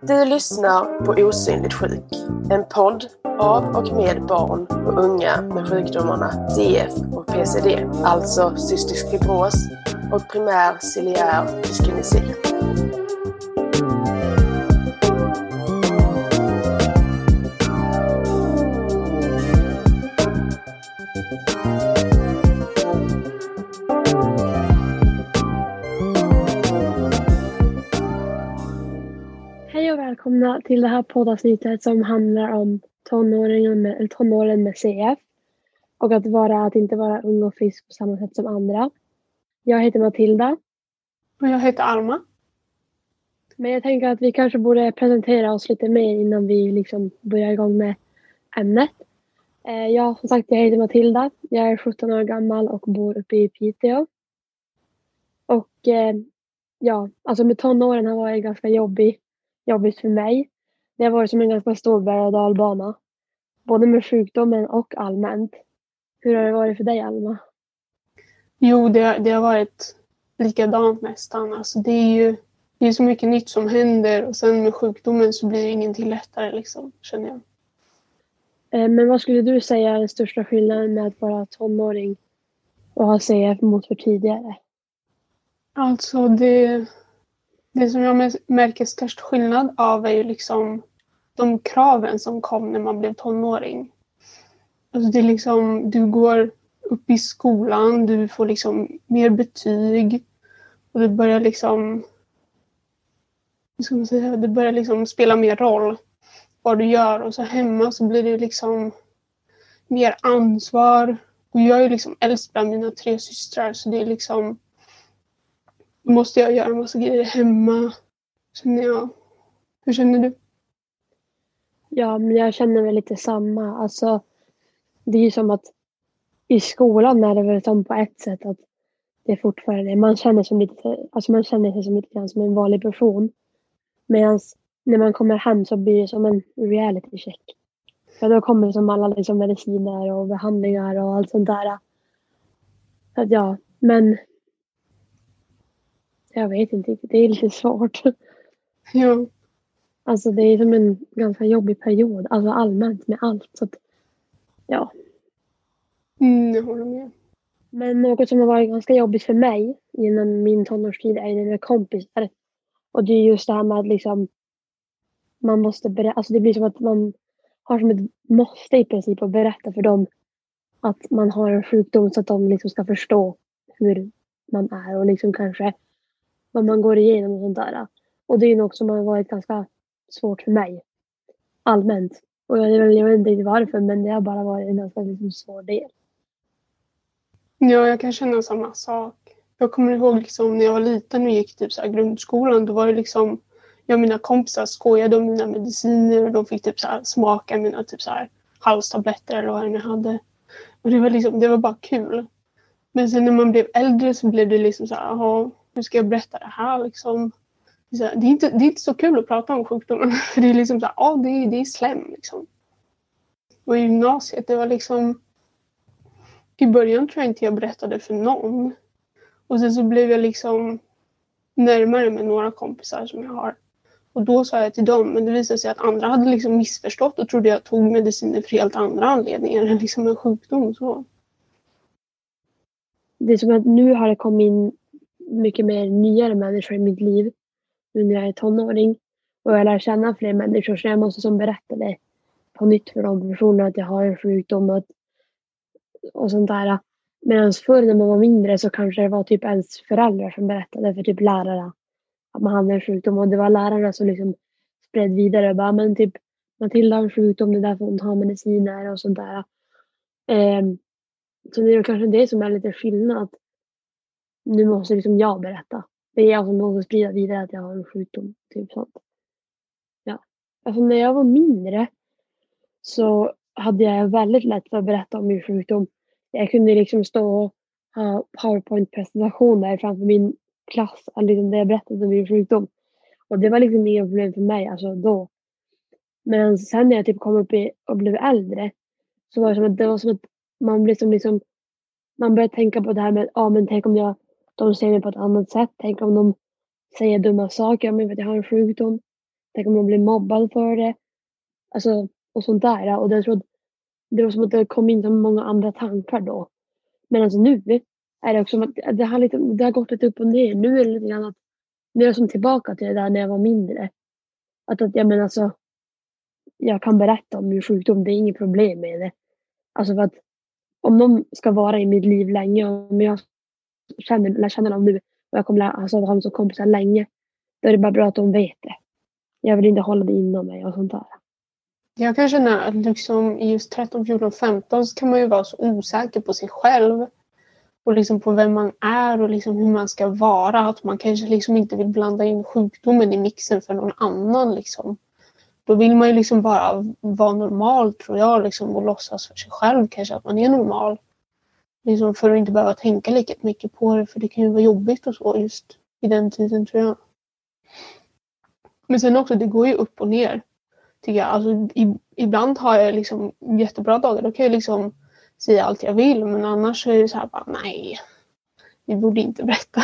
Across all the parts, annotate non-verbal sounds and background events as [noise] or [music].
Du lyssnar på Osynligt sjuk, en podd av och med barn och unga med sjukdomarna DF och PCD, alltså cystisk fibros och primär ciliär dyskinesi. Välkomna till det här poddavsnittet som handlar om tonåringen med, eller tonåren med CF. Och att, vara, att inte vara ung och frisk på samma sätt som andra. Jag heter Matilda. Och jag heter Alma. Men jag tänker att vi kanske borde presentera oss lite mer innan vi liksom börjar igång med ämnet. Eh, Ja, som sagt, jag heter Matilda. Jag är 17 år gammal och bor uppe i Piteå. Och eh, ja, alltså med tonåren har varit ganska jobbig, jobbigt för mig. Det har varit som en ganska stor berg och dalbana. Både med sjukdomen och allmänt. Hur har det varit för dig Alma? Jo, det, det har varit likadant nästan. Alltså det är ju det är så mycket nytt som händer och sen med sjukdomen så blir ingenting lättare liksom, känner jag. Eh, Men vad skulle du säga är den största skillnaden med att vara tonåring och ha CF mot för tidigare? Alltså det, det som jag märker störst skillnad av är ju liksom de kraven som kom när man blev tonåring. Alltså det är liksom, du går upp i skolan, du får liksom mer betyg och det börjar liksom hur ska man säga, det börjar liksom spela mer roll vad du gör och så hemma så blir det liksom mer ansvar. Och jag är liksom äldst bland mina tre systrar så det är liksom måste jag göra en massa grejer hemma. Känner jag. Hur känner du? Ja, men jag känner väl lite samma. Alltså, det är ju som att i skolan är det väl som på ett sätt att det är fortfarande, man känner, som lite, alltså man känner sig som lite grann som en vanlig person. Medan när man kommer hem så blir det som en reality check. För då kommer som alla liksom mediciner och behandlingar och allt sånt där. Så att ja, men jag vet inte riktigt, det är lite svårt. [laughs] Ja. Alltså det är som en ganska jobbig period, alltså allmänt med allt. Så att, ja. Mm, jag håller med. Men något som har varit ganska jobbigt för mig genom min tonårstid är det med kompisar. Och det är just det här med att liksom man måste berätta, alltså det blir som att man har som ett måste i princip att berätta för dem att man har en sjukdom så att de liksom ska förstå hur man är och liksom kanske vad man går igenom och sånt där. Och det är något som har varit ganska svårt för mig. Allmänt. Och jag, jag vet inte varför men det har bara varit en ganska liksom svår del. Ja, jag kan känna samma sak. Jag kommer ihåg liksom när jag var liten och gick typ så här grundskolan. Då var det liksom jag och mina kompisar skojade om mina mediciner och de fick typ så här smaka mina typ så här halstabletter eller vad jag nu hade. Och det var liksom, det var bara kul. Men sen när man blev äldre så blev det liksom så här, jaha, hur ska jag berätta det här liksom? Det är, det är, inte, det är inte så kul att prata om sjukdomen. För [laughs] det är liksom så här, ja det är, det är slem liksom. Och i gymnasiet, det var liksom i början tror jag inte jag berättade för någon. Och sen så blev jag liksom närmare med några kompisar som jag har. Och då sa jag till dem, men det visade sig att andra hade liksom missförstått och trodde jag tog mediciner för helt andra anledningar än liksom en sjukdom. Så. det är som att nu har det kommit in mycket mer nyare människor i mitt liv. Nu när jag är tonåring. Och jag lär känna fler människor så jag måste som berätta det på nytt för de personerna att jag har en sjukdom och, och sånt där. Medan förr när man var mindre så kanske det var typ ens föräldrar som berättade för typ lärare att man hade en sjukdom och det var lärarna som liksom spred vidare. och Bara, men typ Matilda har en sjukdom, det är därför hon tar mediciner och sånt där. Eh, så det är kanske det som är lite skillnad. Nu måste liksom jag berätta. Det är jag som måste sprida vidare att jag har en sjukdom. Typ sånt. Ja. Alltså när jag var mindre så hade jag väldigt lätt för att berätta om min sjukdom. Jag kunde liksom stå och ha powerpoint-presentationer framför min klass. Alltså liksom där jag berättade om min sjukdom. Och det var liksom inga problem för mig alltså då. Men sen när jag typ kom upp i, och blev äldre så var det som att, det var som att man blev som liksom man började tänka på det här med, ah, men tänk om jag, de ser mig på ett annat sätt. Tänk om de säger dumma saker om mig för att jag har en sjukdom. Tänk om de blir mobbad för det. Alltså, och sånt där. Och det, tror det var som att det kom in så många andra tankar då. Men alltså nu är det också som att det har, lite, det har gått lite upp och ner. Nu är det lite grann att nu är jag som tillbaka till det där när jag var mindre. Att, att jag menar alltså, jag kan berätta om min sjukdom, det är inget problem med det. Alltså för att om någon ska vara i mitt liv länge, om jag känner, lär känna dem nu och jag kommer alltså, ha dem som kompisar länge, då är det bara bra att de vet det. Jag vill inte hålla det inom mig och sånt där. Jag kan känna att liksom i just 13, 14, 15 så kan man ju vara så osäker på sig själv. Och liksom på vem man är och liksom hur man ska vara. Att man kanske liksom inte vill blanda in sjukdomen i mixen för någon annan. Liksom. Då vill man ju liksom bara vara normal tror jag liksom, och låtsas för sig själv kanske att man är normal. Liksom för att inte behöva tänka lika mycket på det för det kan ju vara jobbigt och så just i den tiden tror jag. Men sen också, det går ju upp och ner. Tycker jag. Alltså, i, ibland har jag liksom jättebra dagar. Då kan jag liksom säga allt jag vill. Men annars är det så här bara, nej. Vi borde inte berätta.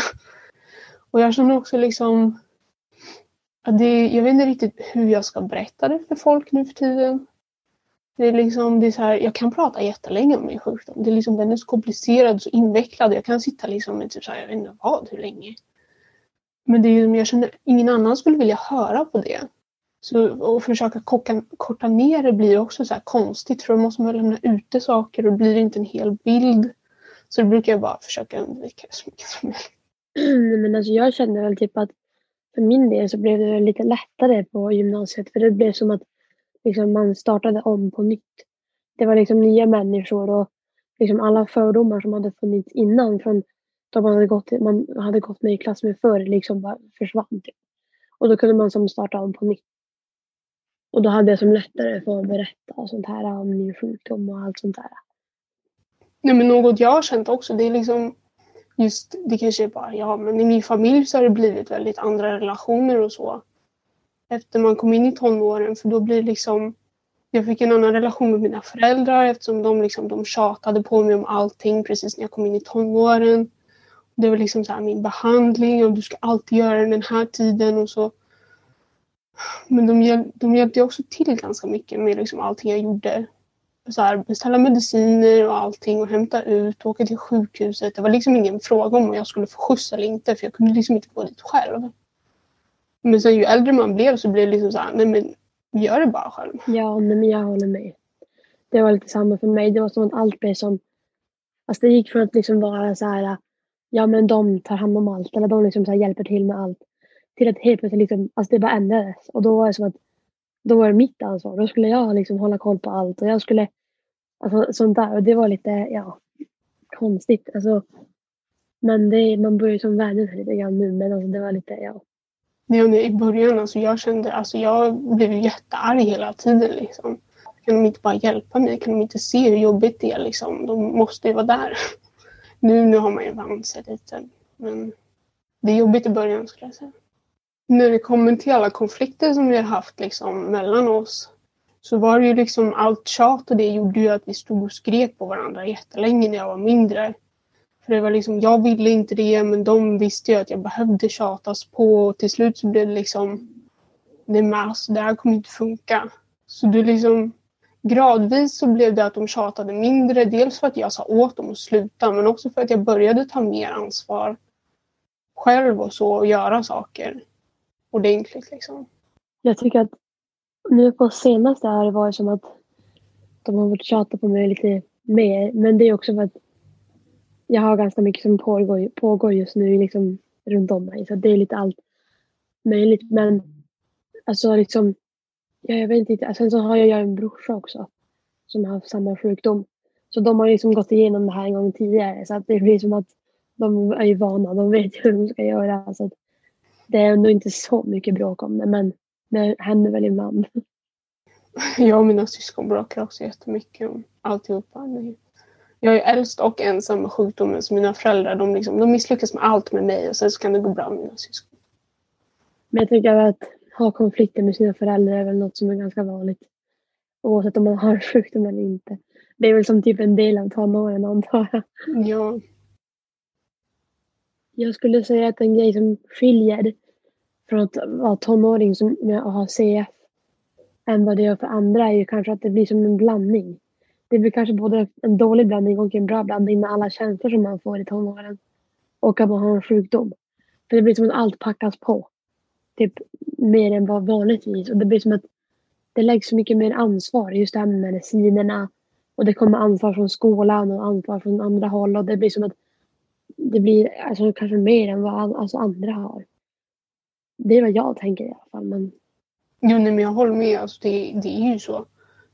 Och jag känner också liksom att det, jag vet inte riktigt hur jag ska berätta det för folk nu för tiden. Det är liksom, det är så här, jag kan prata jättelänge om min sjukdom. Det är liksom, den är så komplicerad, så invecklad. Jag kan sitta liksom med typ så här, jag vet inte vad, hur länge. Men det är, jag känner ingen annan skulle vilja höra på det. Så att försöka korta, korta ner det blir också så konstigt för då måste man lämna ute saker och det blir inte en hel bild. Så det brukar jag bara försöka undvika så mycket som möjligt. [clears throat] Mm, men alltså jag känner väl typ att för min del så blev det lite lättare på gymnasiet för det blev som att liksom, man startade om på nytt. Det var liksom nya människor och liksom alla fördomar som hade funnits innan från de man hade gått, man hade gått med i klass med förr liksom bara försvann. Typ. Och då kunde man som starta om på nytt. Och då hade jag som lättare för att berätta och sånt här om min sjukdom och allt sånt där. Nej men något jag har känt också det är liksom just, det kanske är bara ja, men i min familj så har det blivit väldigt andra relationer och så. Efter man kom in i tonåren för då blir det liksom jag fick en annan relation med mina föräldrar eftersom de, liksom, de tjatade på mig om allting precis när jag kom in i tonåren. Det var liksom så här, min behandling och du ska alltid göra den den här tiden och så. Men de, de hjälpte också till ganska mycket med liksom allting jag gjorde så här, beställa mediciner och allting och hämta ut och åka till sjukhuset. Det var liksom ingen fråga om jag skulle få skjuts eller inte för jag kunde liksom inte gå dit själv. Men sen ju äldre man blev så blev det liksom så här, nej men gör det bara själv. Ja, nej, men jag håller med. Det var lite samma för mig. Det var som att allt blev som, alltså det gick från att liksom vara så här, ja men de tar hand om allt eller de liksom så hjälper till med allt. Till att helt plötsligt liksom, alltså det bara ändrades. Och då var det som att då var det mitt ansvar. Då skulle jag liksom hålla koll på allt och jag skulle, alltså sånt där. Och det var lite, ja, konstigt. Alltså, men det, man börjar ju som vänja sig lite grann nu, men alltså det var lite, ja. Ja, I början, alltså jag kände, alltså jag blev jättearg hela tiden liksom. Kan de inte bara hjälpa mig? Kan de inte se hur jobbigt det är liksom? De måste ju vara där. [laughs] Nu, nu har man ju vant sig lite. Men det är jobbigt i början skulle jag säga när det kommer till alla konflikter som vi har haft liksom, mellan oss så var det ju liksom allt tjat och det gjorde ju att vi stod och skrek på varandra jättelänge när jag var mindre. För det var liksom, jag ville inte det men de visste ju att jag behövde tjatas på och till slut så blev det liksom Nej men alltså det här kommer inte funka. Så det liksom gradvis så blev det att de tjatade mindre. Dels för att jag sa åt dem att sluta men också för att jag började ta mer ansvar själv och så och göra saker ordentligt. Liksom. Jag tycker att nu på senaste har det varit som att de har fått tjata på mig lite mer. Men det är också för att jag har ganska mycket som pågår, pågår just nu liksom runt om mig. Så det är lite allt möjligt. Men alltså liksom, ja, jag vet inte. Sen så har jag en brorsa också som har haft samma sjukdom. Så de har liksom gått igenom det här en gång tidigare. Så att det blir som att de är ju vana. De vet ju [laughs] hur de ska göra. Så att det är ändå inte så mycket bråk om det men det händer väl ibland. [laughs] Jag och mina syskon bråkar också jättemycket om alltihopa. Jag är äldst och ensam med sjukdomen så mina föräldrar de, liksom, de misslyckas med allt med mig och sen så kan det gå bra med mina syskon. Men jag tycker att ha konflikter med sina föräldrar är väl något som är ganska vanligt. Oavsett om man har [laughs] sjukdom eller inte. Det är väl som typ en del av tonåren antar jag. Ja. Jag skulle säga att en grej som skiljer från att vara tonåring som med att ha CF än vad det gör för andra är ju kanske att det blir som en blandning. Det blir kanske både en dålig blandning och en bra blandning med alla känslor som man får i tonåren. Och att man har en sjukdom. För det blir som att allt packas på. Typ mer än vad vanligtvis. Och det blir som att det läggs så mycket mer ansvar. Just det här med medicinerna. Och det kommer ansvar från skolan och ansvar från andra håll. Och det blir som att det blir alltså, kanske mer än vad alltså, andra har. Det är vad jag tänker i alla fall. Men... Jo, nej, men jag håller med. Alltså, det, det är ju så.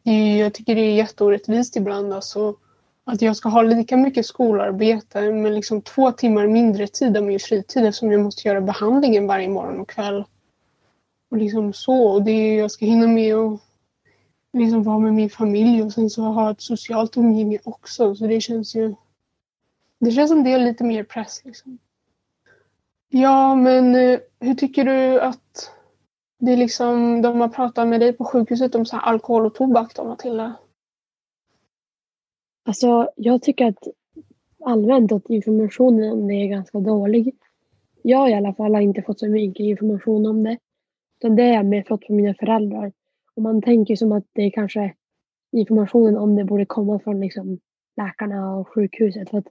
Eh, jag tycker det är jätteorättvist ibland. Alltså, att jag ska ha lika mycket skolarbete men liksom två timmar mindre tid av min fritid eftersom jag måste göra behandlingen varje morgon och kväll. Och liksom så. Och det är, jag ska hinna med att liksom vara med min familj och sen så ha ett socialt umgänge också. Så det känns ju... Det känns som det är lite mer press liksom. Ja, men eh, hur tycker du att det är liksom, de har pratat med dig på sjukhuset om så här alkohol och tobak då, Matilda? Alltså, jag tycker att allmänt att informationen om det är ganska dålig. Jag i alla fall har inte fått så mycket information om det. Utan det har jag mer fått från mina föräldrar. Och man tänker som att det är kanske informationen om det borde komma från liksom läkarna och sjukhuset. För att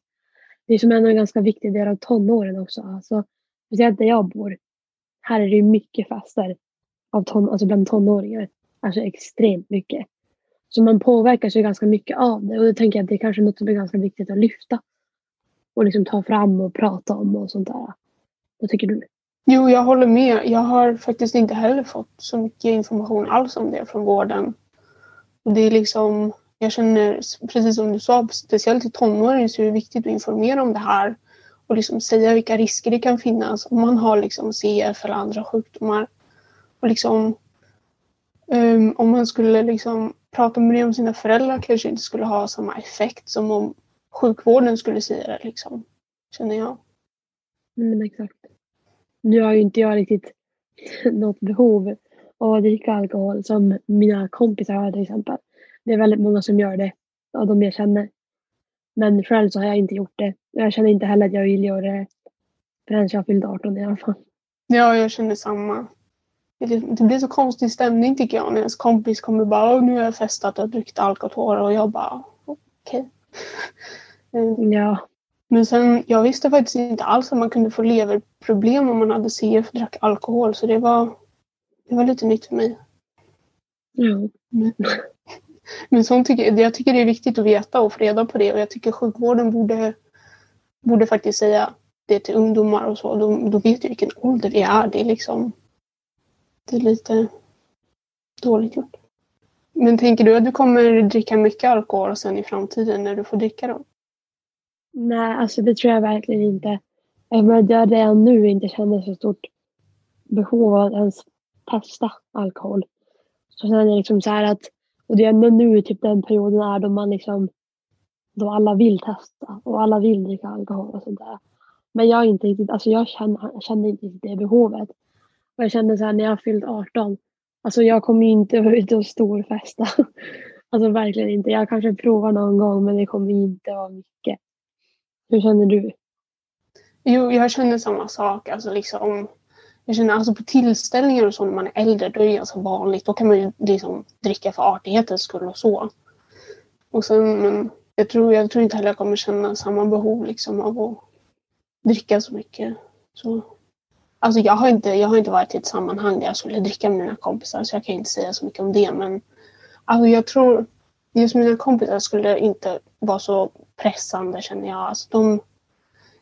det är som en ganska viktig del av tonåren också. Alltså, speciellt där jag bor. Här är det mycket fester av ton, alltså bland tonåringar. Alltså extremt mycket. Så man påverkas ju ganska mycket av det och då tänker jag att det är kanske något som är ganska viktigt att lyfta. Och liksom ta fram och prata om och sånt där. Vad tycker du? Jo, jag håller med. Jag har faktiskt inte heller fått så mycket information alls om det från vården. Och det är liksom, jag känner, precis som du sa, speciellt i tonåren så är det viktigt att informera om det här och liksom säga vilka risker det kan finnas om man har liksom CF eller andra sjukdomar. Och liksom, um, om man skulle liksom prata med det om sina föräldrar kanske inte skulle ha samma effekt som om sjukvården skulle säga det. Liksom, känner jag. Men exakt. Nu har ju inte jag riktigt [laughs] något behov av att dricka alkohol som mina kompisar har till exempel. Det är väldigt många som gör det av de jag känner. Men själv så har jag inte gjort det. Jag känner inte heller att jag vill göra det förrän jag fyllt 18 i alla fall. Ja, jag känner samma. Det blir så konstig stämning tycker jag när ens kompis kommer bara nu har jag festat och druckit alkohol och jag bara okej. Okay. [laughs] ja. Men sen, jag visste faktiskt inte alls att man kunde få leverproblem om man hade CF och drack alkohol så det var, det var lite nytt för mig. Ja. Men, [laughs] men sånt tycker, jag tycker det är viktigt att veta och få reda på det och jag tycker sjukvården borde, borde faktiskt säga det till ungdomar och så. Då, då vet jag vilken ålder det är. Det är liksom det är lite dåligt gjort. Men tänker du att du kommer dricka mycket alkohol sen i framtiden när du får dricka då? Nej, alltså det tror jag verkligen inte. Eftersom jag redan nu inte känner så stort behov av att ens testa alkohol. Så sen är det liksom så här att, och det är ändå nu typ den perioden är då man liksom, då alla vill testa och alla vill dricka alkohol och sånt där. Men jag inte riktigt, alltså jag känner, jag känner inte det behovet. Och jag kände så här när jag fyllt 18, alltså jag kommer ju inte [laughs] vara ute och storfesta. alltså verkligen inte. Jag kanske provar någon gång men det kommer inte vara mycket. Hur känner du? Jo, jag känner samma sak. Alltså liksom, jag känner alltså på tillställningar och så när man är äldre, då är det ganska alltså vanligt. Då kan man ju liksom dricka för artighetens skull och så. Och sen, men jag tror, jag tror inte heller jag kommer känna samma behov liksom av att dricka så mycket. Så Alltså jag har, inte, jag har inte varit i ett sammanhang där jag skulle dricka med mina kompisar så jag kan inte säga så mycket om det. Men alltså jag tror just mina kompisar skulle inte vara så pressande känner jag. Alltså de,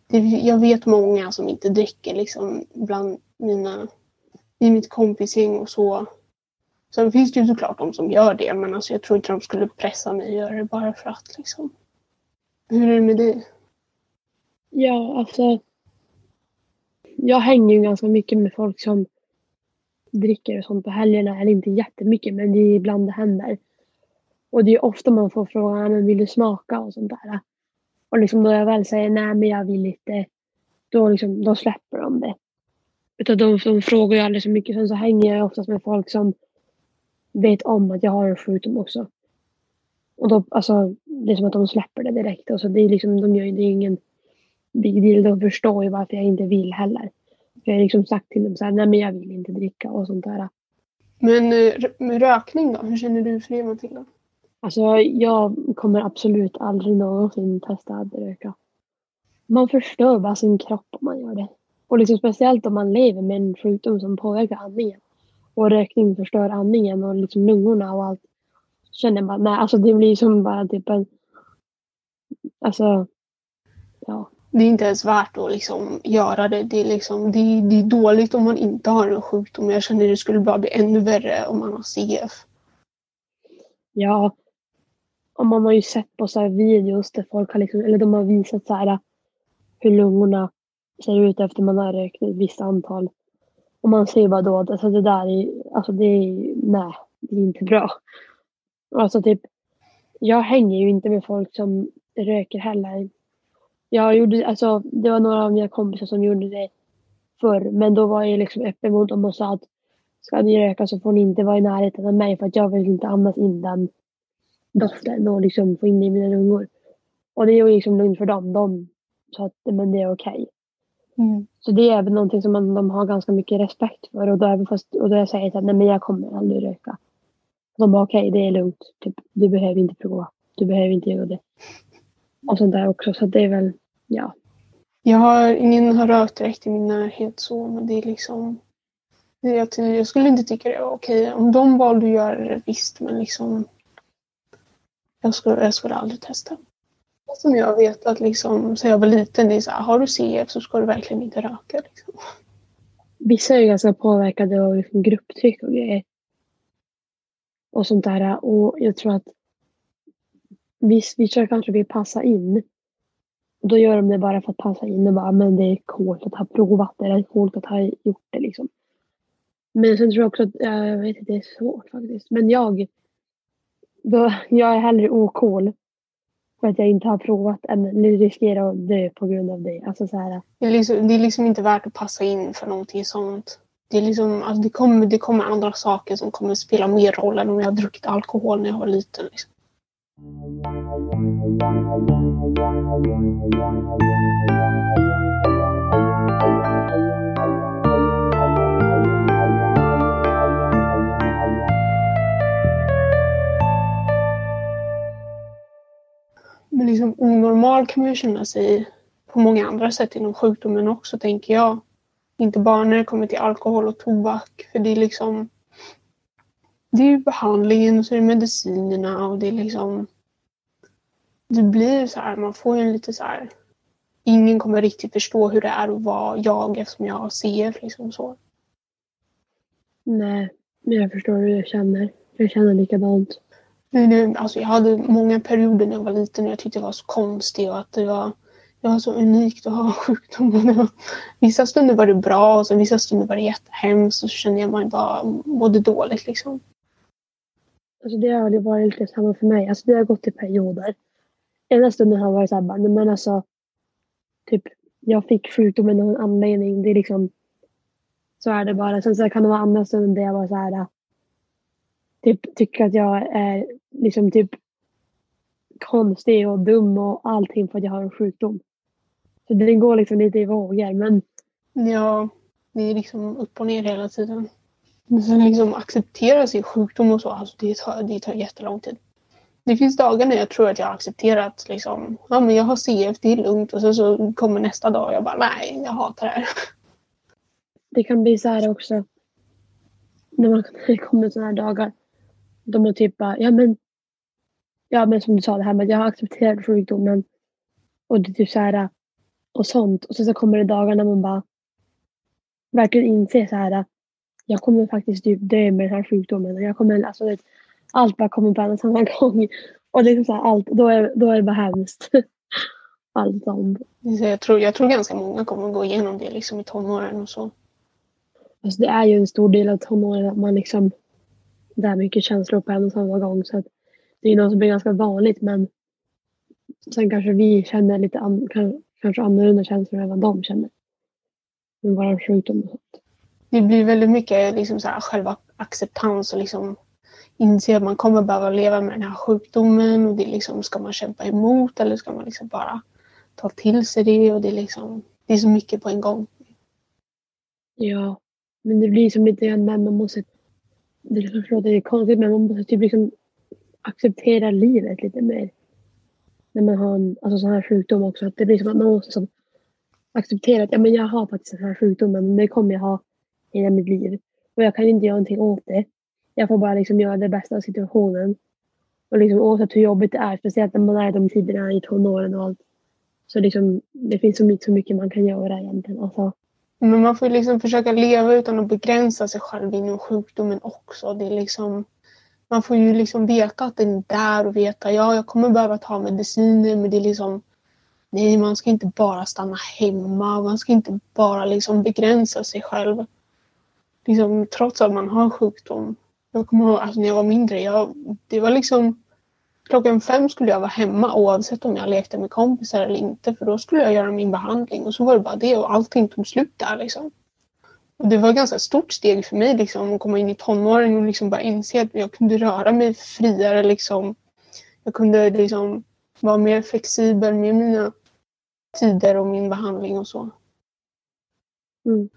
det, jag vet många som inte dricker liksom bland mina, i mitt kompisgäng och så. Sen finns det ju såklart de som gör det men alltså jag tror inte de skulle pressa mig att göra det bara för att liksom. Hur är det med dig? Ja, alltså jag hänger ju ganska mycket med folk som dricker och sånt på helgerna. Eller inte jättemycket, men det är ibland det händer. Och det är ofta man får frågan, men vill du smaka och sånt där. Och liksom då jag väl säger nej, men jag vill inte. Då, liksom, då släpper de det. Utan de, de frågar ju aldrig så mycket. Sen så hänger jag oftast med folk som vet om att jag har en sjukdom också. Och då, alltså, det är som att de släpper det direkt. Alltså, det är liksom, de gör ju det är ingen big deal. De förstår ju varför jag inte vill heller. Jag har liksom sagt till dem så här, nej men jag vill inte dricka och sånt där. Men eh, med rökning då? Hur känner du för det Matilda? Alltså jag kommer absolut aldrig någonsin testa att röka. Man förstör bara sin kropp om man gör det. Och liksom speciellt om man lever med en sjukdom som påverkar andningen. Och rökning förstör andningen och liksom lungorna och allt. Så känner bara, nej alltså det blir som bara typ en... Alltså, ja. Det är inte ens värt att liksom göra det. Det är, liksom, det, är, det är dåligt om man inte har en sjukdom. Jag känner att det skulle bara bli ännu värre om man har CF. Ja. Och man har ju sett på så här videos där folk har liksom, eller de har visat så här hur lungorna ser ut efter man har rökt ett visst antal. Och man ser bara då att alltså det där är, alltså det är, nej, det är inte bra. Alltså typ, jag hänger ju inte med folk som röker heller. Jag gjorde, alltså det var några av mina kompisar som gjorde det förr, men då var jag liksom öppen mot dem och sa att ska ni röka så får ni inte vara i närheten av mig för att jag vill inte andas in den doften och liksom få in det i mina lungor. Och det är liksom lugnt för dem. De sa att men det är okej. Okay. Mm. Så det är även någonting som man, de har ganska mycket respekt för. Och då, även fast, och då jag säger att nej men jag kommer aldrig röka. De bara okej, okay, det är lugnt. Typ, du behöver inte prova. Du behöver inte göra det. Och sånt där också. Så det är väl, ja. Jag har ingen har rökt direkt i min närhet så, men det är liksom jag, jag skulle inte tycka det var okej. Om de valde att göra det, visst, men liksom jag skulle, jag skulle aldrig testa. Som jag vet att liksom, sen jag var liten, det är så här, har du CF så ska du verkligen inte röka. Liksom. Vissa är ganska påverkade av liksom grupptryck och grejer. Och sånt där. Och jag tror att vi vissa kanske vill passa in. Då gör de det bara för att passa in och bara, men det är coolt att ha provat det. Det är coolt att ha gjort det liksom. Men sen tror jag också att, jag vet inte, det är svårt faktiskt. Men jag, då, jag är hellre okol för att jag inte har provat än riskerar att dö på grund av det. Alltså så här. Det, är liksom, det är liksom inte värt att passa in för någonting sånt. Det, är liksom, alltså det, kommer, det kommer andra saker som kommer spela mer roll än om jag har druckit alkohol när jag var liten. Liksom. Men liksom onormal kan man ju känna sig på många andra sätt inom sjukdomen också, tänker jag. Inte bara när det kommer till alkohol och tobak, för det är liksom... Det är ju behandlingen och så är det medicinerna och det är liksom... Det blir så här, man får ju en lite så här... Ingen kommer riktigt förstå hur det är att vara jag eftersom jag har CF liksom så. Nej, men jag förstår hur jag känner. Jag känner likadant. Alltså jag hade många perioder när jag var liten och jag tyckte det var så konstigt och att det var, det var så unikt att ha [laughs] sjukdomen. Vissa stunder var det bra och så vissa stunder var det jättehemskt och så kände jag mig bara mådde dåligt liksom. Alltså det har varit lite samma för mig. Alltså det har gått i perioder. Ena stunden har varit såhär, men alltså typ jag fick sjukdomen av en anledning. Det är liksom så är det bara. Sen så kan det vara andra stunder där jag var så här typ tycker att jag är liksom typ konstig och dum och allting för att jag har en sjukdom. Så det går liksom lite i vågor men... Ja, det är liksom upp och ner hela tiden. Men sen liksom acceptera sin sjukdom och så, alltså det tar, det tar jättelång tid. Det finns dagar när jag tror att jag har accepterat liksom, ja men jag har CF, det är lugnt och sen så kommer nästa dag och jag bara nej, jag hatar det här. [laughs] Det kan bli så här också. När man [laughs] kommer sådana här dagar de är typ bara, ja men, ja men som du sa det här med att jag har accepterat sjukdomen. Och det är typ så här och sånt. Och sen så kommer det dagar när man bara verkligen inser så här jag kommer faktiskt typ dö med den här sjukdomen. Jag kommer, alltså, vet, allt bara kommer på en och samma gång. Och är så här, allt, då, är, då är det bara hemskt. [laughs] allt sånt. Jag tror, jag tror ganska många kommer gå igenom det liksom i tonåren och så. Alltså det är ju en stor del av tonåren att man liksom det här mycket känslor på en och samma gång. Så att det är något som är ganska vanligt men sen kanske vi känner lite an, kanske annorlunda känslor än vad de känner. Med vår sjukdom och sånt det blir väldigt mycket liksom så här, själva acceptans och liksom inse att man kommer behöva leva med den här sjukdomen och det liksom, ska man kämpa emot eller ska man liksom bara ta till sig det och det är liksom, det är så mycket på en gång. Ja, men det blir som lite grann när man måste, det låter det konstigt men man måste typ liksom acceptera livet lite mer. När man har en alltså, sån här sjukdom också. Att det blir som att man måste som, acceptera att ja, men jag har faktiskt den här sjukdomen men det kommer jag ha hela mitt liv. Och jag kan inte göra någonting åt det. Jag får bara liksom göra det bästa av situationen. Och liksom, oavsett hur jobbigt det är, speciellt när man är de tiderna i tonåren och allt. Så liksom, det finns så mycket, så mycket man kan göra egentligen. Alltså. Men man får liksom försöka leva utan att begränsa sig själv inom sjukdomen också. Det är liksom, man får ju liksom veta att den är där och veta ja, jag kommer behöva ta mediciner men det är liksom Nej, man ska inte bara stanna hemma. Man ska inte bara liksom begränsa sig själv. Liksom, trots att man har sjukdom. Jag kommer ihåg alltså, när jag var mindre. Jag, det var liksom Klockan fem skulle jag vara hemma oavsett om jag lekte med kompisar eller inte. För då skulle jag göra min behandling och så var det bara det och allting tog slut där. Liksom. Och det var ett ganska stort steg för mig liksom, att komma in i tonåren och liksom bara inse att jag kunde röra mig friare. Liksom. Jag kunde liksom vara mer flexibel med mina tider och min behandling och så. Mm.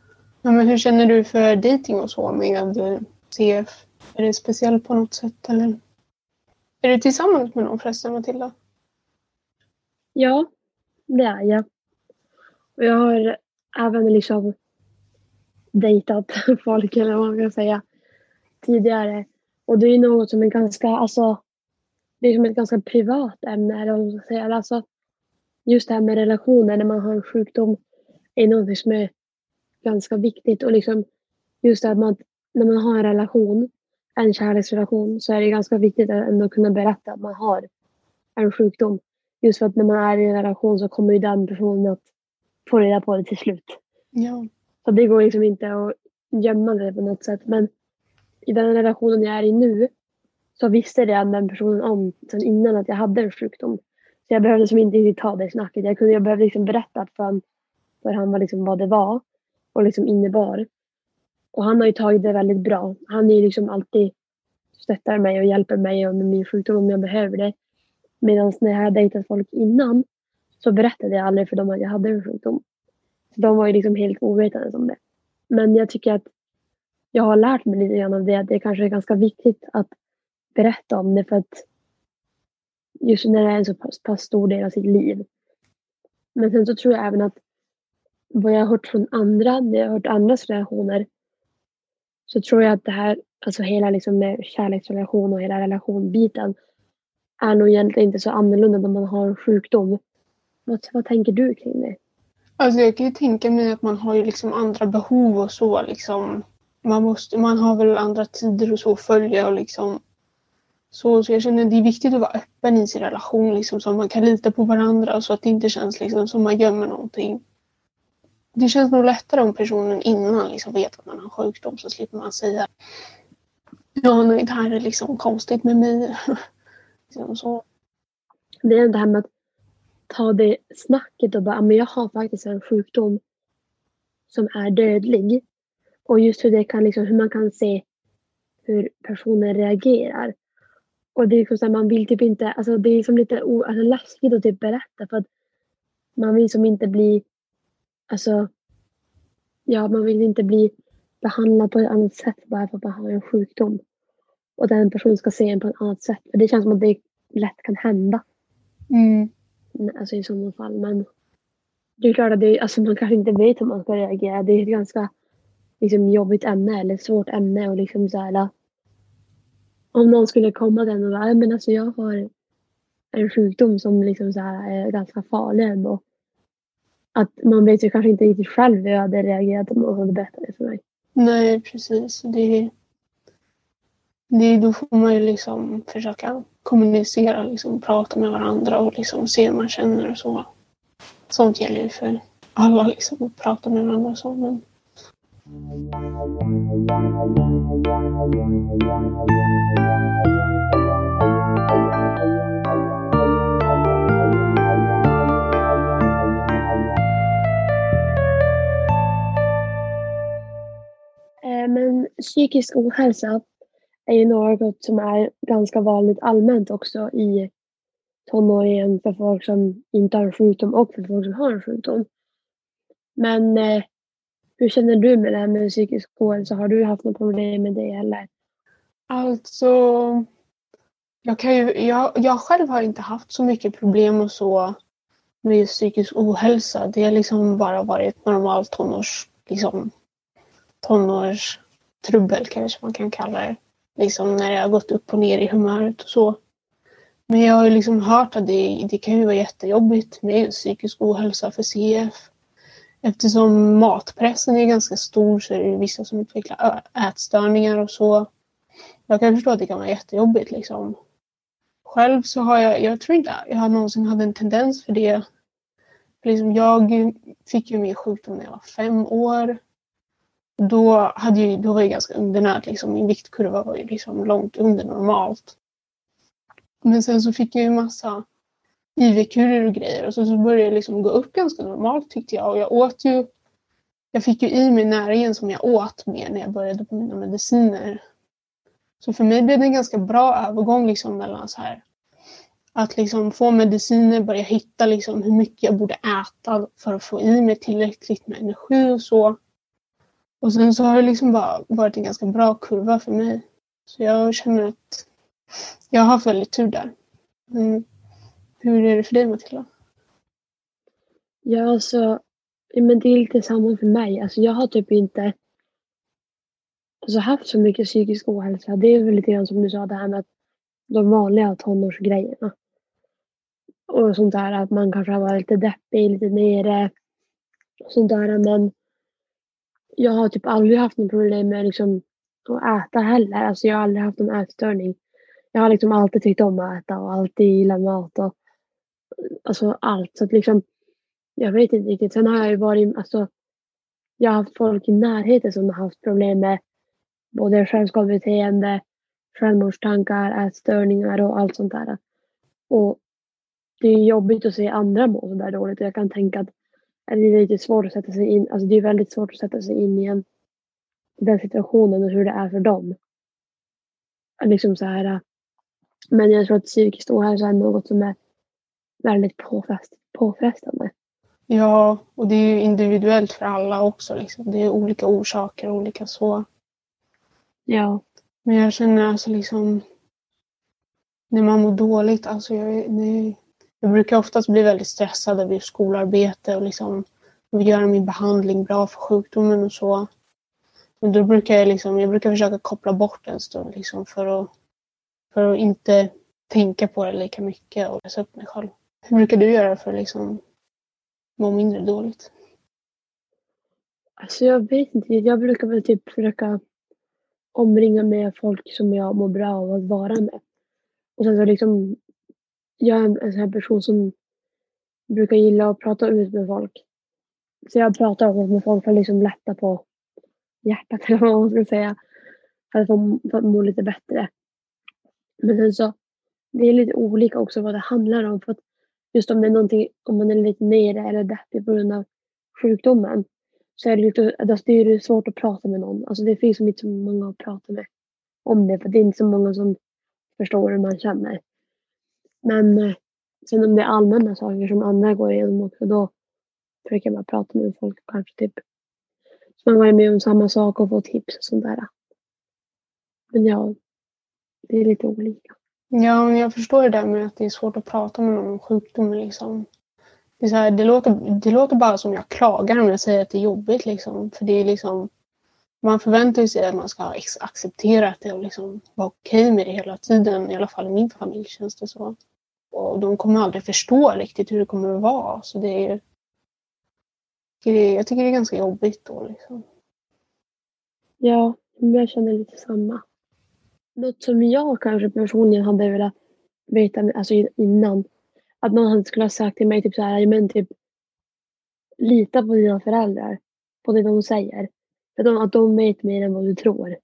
Ja, men hur känner du för dating och så med CF? Är det speciellt på något sätt eller? Är du tillsammans med någon förresten Matilda? Ja, det är jag. Och jag har även liksom dejtat [laughs] folk eller vad man kan säga tidigare. Och det är något som är ganska, alltså det är som ett ganska privat ämne eller vad man ska säga. Alltså, just det här med relationer när man har en sjukdom är något som är ganska viktigt och liksom just att man, när man har en relation, en kärleksrelation, så är det ganska viktigt att ändå kunna berätta att man har en sjukdom. Just för att när man är i en relation så kommer ju den personen att få reda på det till slut. Ja. Så det går liksom inte att gömma det på något sätt. Men i den relationen jag är i nu så visste redan den personen om sen innan att jag hade en sjukdom. Så jag behövde liksom inte riktigt ta det snacket. Jag, kunde, jag behövde liksom berätta för han, för han liksom vad det var och liksom innebar. Och han har ju tagit det väldigt bra. Han är ju liksom alltid stöttar mig och hjälper mig med min sjukdom om jag behöver det. Medan när jag hade dejtat folk innan så berättade jag aldrig för dem att jag hade en sjukdom. Så de var ju liksom helt ovetande om det. Men jag tycker att jag har lärt mig lite grann av det. Att det kanske är ganska viktigt att berätta om det för att just när det är en så pass, pass stor del av sitt liv. Men sen så tror jag även att vad jag har hört från andra, när jag har hört andras relationer så tror jag att det här, alltså hela liksom med kärleksrelation och hela relationbiten är nog egentligen inte så annorlunda när man har en sjukdom. Vad, vad tänker du kring det? Alltså jag kan ju tänka mig att man har ju liksom andra behov och så liksom. Man, måste, man har väl andra tider och så att följa och liksom så, så jag känner att det är viktigt att vara öppen i sin relation liksom, så att man kan lita på varandra så att det inte känns liksom, som man gömmer någonting. Det känns nog lättare om personen innan liksom, vet att man har sjukdom så slipper man säga Ja, nej, det här är liksom konstigt med mig. [laughs] liksom så. Det är det här med att ta det snacket och bara, men jag har faktiskt en sjukdom som är dödlig. Och just hur, det kan, liksom, hur man kan se hur personen reagerar. Och det är liksom så här, man vill typ inte, alltså det är liksom lite o, alltså läskigt att typ berätta för att man vill som inte bli, alltså, ja man vill inte bli behandlad på ett annat sätt bara för att man har en sjukdom. Och den personen ska se en på ett annat sätt. För det känns som att det lätt kan hända. Mm. Alltså i sådana fall. Men det är klart att det, alltså man kanske inte vet hur man ska reagera. Det är ett ganska liksom, jobbigt ämne eller svårt ämne. Och liksom så här, om någon skulle komma till en och bara, men alltså jag har en sjukdom som liksom så här är ganska farlig ändå. Att man vet typ ju kanske inte riktigt själv hur jag hade reagerat om någon hade berättat det för mig. Nej, precis. Det, det, då får man ju liksom försöka kommunicera, liksom, prata med varandra och liksom se hur man känner och så. Sånt gäller ju för alla, liksom, att prata med varandra och så. Men... psykisk ohälsa är ju något som är ganska vanligt allmänt också i tonåringen för folk som inte har en sjukdom och för folk som har en sjukdom. Men eh, hur känner du med det här med psykisk ohälsa? Har du haft något problem med det eller? Alltså, jag, kan ju, jag, jag själv har inte haft så mycket problem och så med psykisk ohälsa. Det har liksom bara varit normalt tonårs, liksom, tonårs trubbel kanske man kan kalla det. Liksom när jag har gått upp och ner i humöret och så. Men jag har ju liksom hört att det, det kan ju vara jättejobbigt med psykisk ohälsa för CF. Eftersom matpressen är ganska stor så är det vissa som utvecklar ätstörningar och så. Jag kan förstå att det kan vara jättejobbigt liksom. Själv så har jag, jag tror inte jag har någonsin hade en tendens för det. För liksom jag fick ju min sjukdom när jag var fem år. Då, hade jag, då var jag ganska undernärd. Liksom. Min viktkurva var ju liksom långt under normalt. Men sen så fick jag ju massa IV-kurer och grejer och så, så började jag liksom gå upp ganska normalt tyckte jag. Och jag åt ju, jag fick ju i mig näringen som jag åt mer när jag började på mina mediciner. Så för mig blev det en ganska bra övergång liksom mellan så här att liksom få mediciner, börja hitta liksom hur mycket jag borde äta för att få i mig tillräckligt med energi och så. Och sen så har det liksom bara varit en ganska bra kurva för mig. Så jag känner att jag har haft väldigt tur där. Men hur är det för dig Matilda? Ja, alltså, men det är lite samma för mig. Alltså, jag har typ inte alltså, haft så mycket psykisk ohälsa. Det är väl lite grann som du sa, det här med de vanliga tonårsgrejerna. Och sånt där att man kanske har varit lite deppig, lite nere. Och sånt där. Men jag har typ aldrig haft något problem med liksom, att äta heller. Alltså, jag har aldrig haft någon ätstörning. Jag har liksom alltid tyckt om att äta och alltid gillat mat. Och, alltså allt. Så att liksom, jag vet inte riktigt. Sen har jag ju varit, alltså, jag har haft folk i närheten som har haft problem med både självskadebeteende, självmordstankar, ätstörningar och allt sånt där. Och det är jobbigt att se andra må sådär dåligt och jag kan tänka att det är lite svårt att sätta sig in, alltså det är väldigt svårt att sätta sig in i en, den situationen och hur det är för dem. Liksom så här, men jag tror att psykisk ohälsa är något som är väldigt påfrest, påfrestande. Ja, och det är ju individuellt för alla också. Liksom. Det är olika orsaker, olika så. Ja. Men jag känner alltså liksom när man mår dåligt, alltså jag, nej, jag brukar oftast bli väldigt stressad över skolarbete och liksom vill göra min behandling bra för sjukdomen och så. Men då brukar jag liksom, jag brukar försöka koppla bort en stund liksom för att, för att inte tänka på det lika mycket och läsa upp mig själv. Hur brukar du göra för att liksom må mindre dåligt? Alltså jag vet inte, jag brukar väl typ försöka omringa mig av folk som jag mår bra av att vara med. Och sen så liksom, jag är en, en sån här person som brukar gilla att prata ut med folk. Så jag pratar också med folk för att liksom lätta på hjärtat [laughs] eller vad man ska säga. För att, få, för att må lite bättre. Men sen så, det är lite olika också vad det handlar om. För att just om det är någonting, om man är lite nere eller deppig på grund av sjukdomen. Så är det, lite, alltså det är svårt att prata med någon. Alltså det finns inte så många att prata med om det. För det är inte så många som förstår hur man känner. Men eh, sen om det är allmänna saker som andra går igenom också, då försöker jag bara prata med folk kanske typ som har varit med om samma sak och fått tips och sånt där. Men ja, det är lite olika. Ja, men jag förstår det där med att det är svårt att prata med någon om sjukdomen. Liksom. Det, är så här, det, låter, det låter bara som jag klagar om jag säger att det är jobbigt. Liksom. För det är liksom, man förväntar sig att man ska ha accepterat det och liksom vara okej okay med det hela tiden. I alla fall i min familj känns det så. Och de kommer aldrig förstå riktigt hur det kommer att vara. Så det är, jag tycker det är ganska jobbigt då. Liksom. Ja, jag känner lite samma. Något som jag kanske personligen hade velat veta alltså innan. Att någon skulle ha sagt till mig typ så här, men typ lita på dina föräldrar. På det de säger. För de, att de vet mer än vad du tror.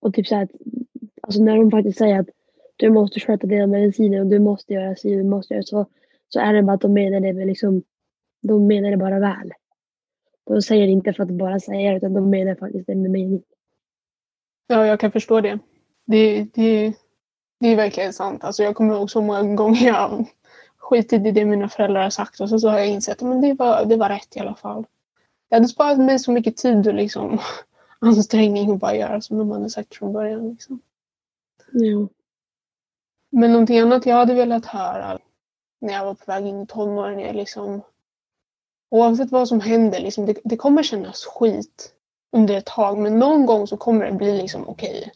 Och typ så här, alltså när de faktiskt säger att du måste sköta dina mediciner och du måste göra si och du måste göra så. Så är det bara att de menar det med liksom, de menar det bara väl. De säger det inte för att bara säga det utan de menar faktiskt det med mening. Ja, jag kan förstå det. Det, det, det är verkligen sant. Alltså jag kommer ihåg så många gånger jag skitit i det mina föräldrar har sagt och så, så har jag insett att det var, det var rätt i alla fall. Det hade sparat mig så mycket tid och liksom, [laughs] ansträngning att bara göra som de hade sagt från början. Liksom. Ja. Men någonting annat jag hade velat höra när jag var på väg in i tonåren är liksom oavsett vad som händer, liksom, det, det kommer kännas skit under ett tag men någon gång så kommer det bli liksom okej. Okay.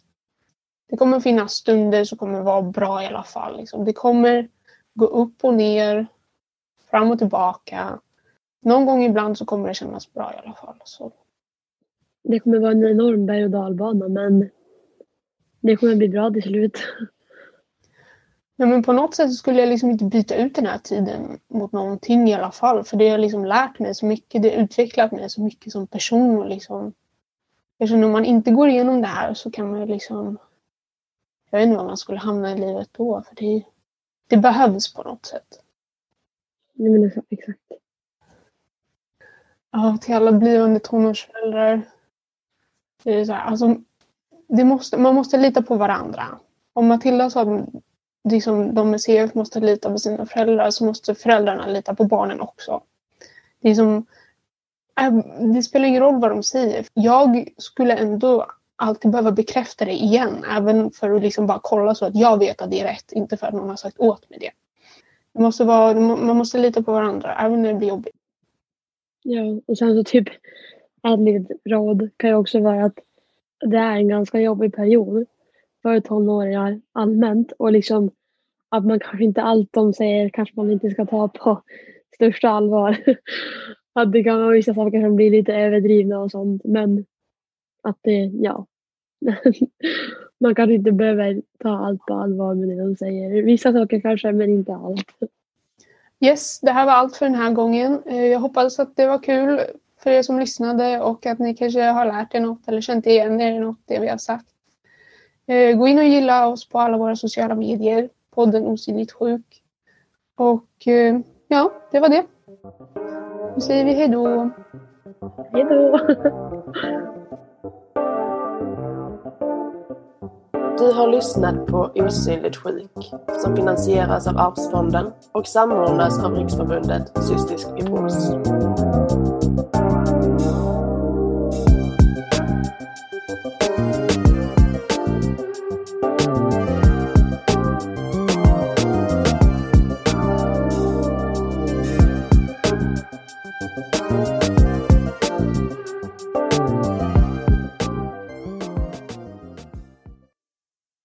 Det kommer finnas stunder som kommer vara bra i alla fall. Liksom. Det kommer gå upp och ner, fram och tillbaka. Någon gång ibland så kommer det kännas bra i alla fall. Så. Det kommer vara en enorm berg och dalbana men det kommer bli bra till slut. Ja, men på något sätt skulle jag liksom inte byta ut den här tiden mot någonting i alla fall. För det har liksom lärt mig så mycket. Det har utvecklat mig så mycket som person. Och liksom, eftersom om man inte går igenom det här så kan man liksom... Jag vet inte var man skulle hamna i livet då. För det, det behövs på något sätt. Nej, men exakt. Ja, till alla blivande tonårsföräldrar. Det är så här, alltså, det måste, man måste lita på varandra. Om Matilda sa att liksom, de med CF måste lita på sina föräldrar så måste föräldrarna lita på barnen också. Det, är som, äh, det spelar ingen roll vad de säger. Jag skulle ändå alltid behöva bekräfta det igen. Även för att liksom bara kolla så att jag vet att det är rätt. Inte för att någon har sagt åt mig det. det måste vara, man måste lita på varandra även när det blir jobbigt. Ja, och sen så typ ett litet råd kan ju också vara att det är en ganska jobbig period för tonåringar allmänt och liksom att man kanske inte allt de säger kanske man inte ska ta på största allvar. [laughs] att det kan vara vissa saker som blir lite överdrivna och sånt men att det, ja. [laughs] man kanske inte behöver ta allt på allvar med det de säger. Vissa saker kanske men inte allt. Yes, det här var allt för den här gången. Eh, jag hoppas att det var kul för er som lyssnade och att ni kanske har lärt er något eller känt igen er i något det vi har sagt. Eh, gå in och gilla oss på alla våra sociala medier. Podden Osynligt sjuk. Och eh, ja, det var det. Nu säger vi hejdå. Hejdå. [laughs] Du har lyssnat på Osynligt sjuk som finansieras av Arvsfonden och samordnas av Riksförbundet Cystisk fibros.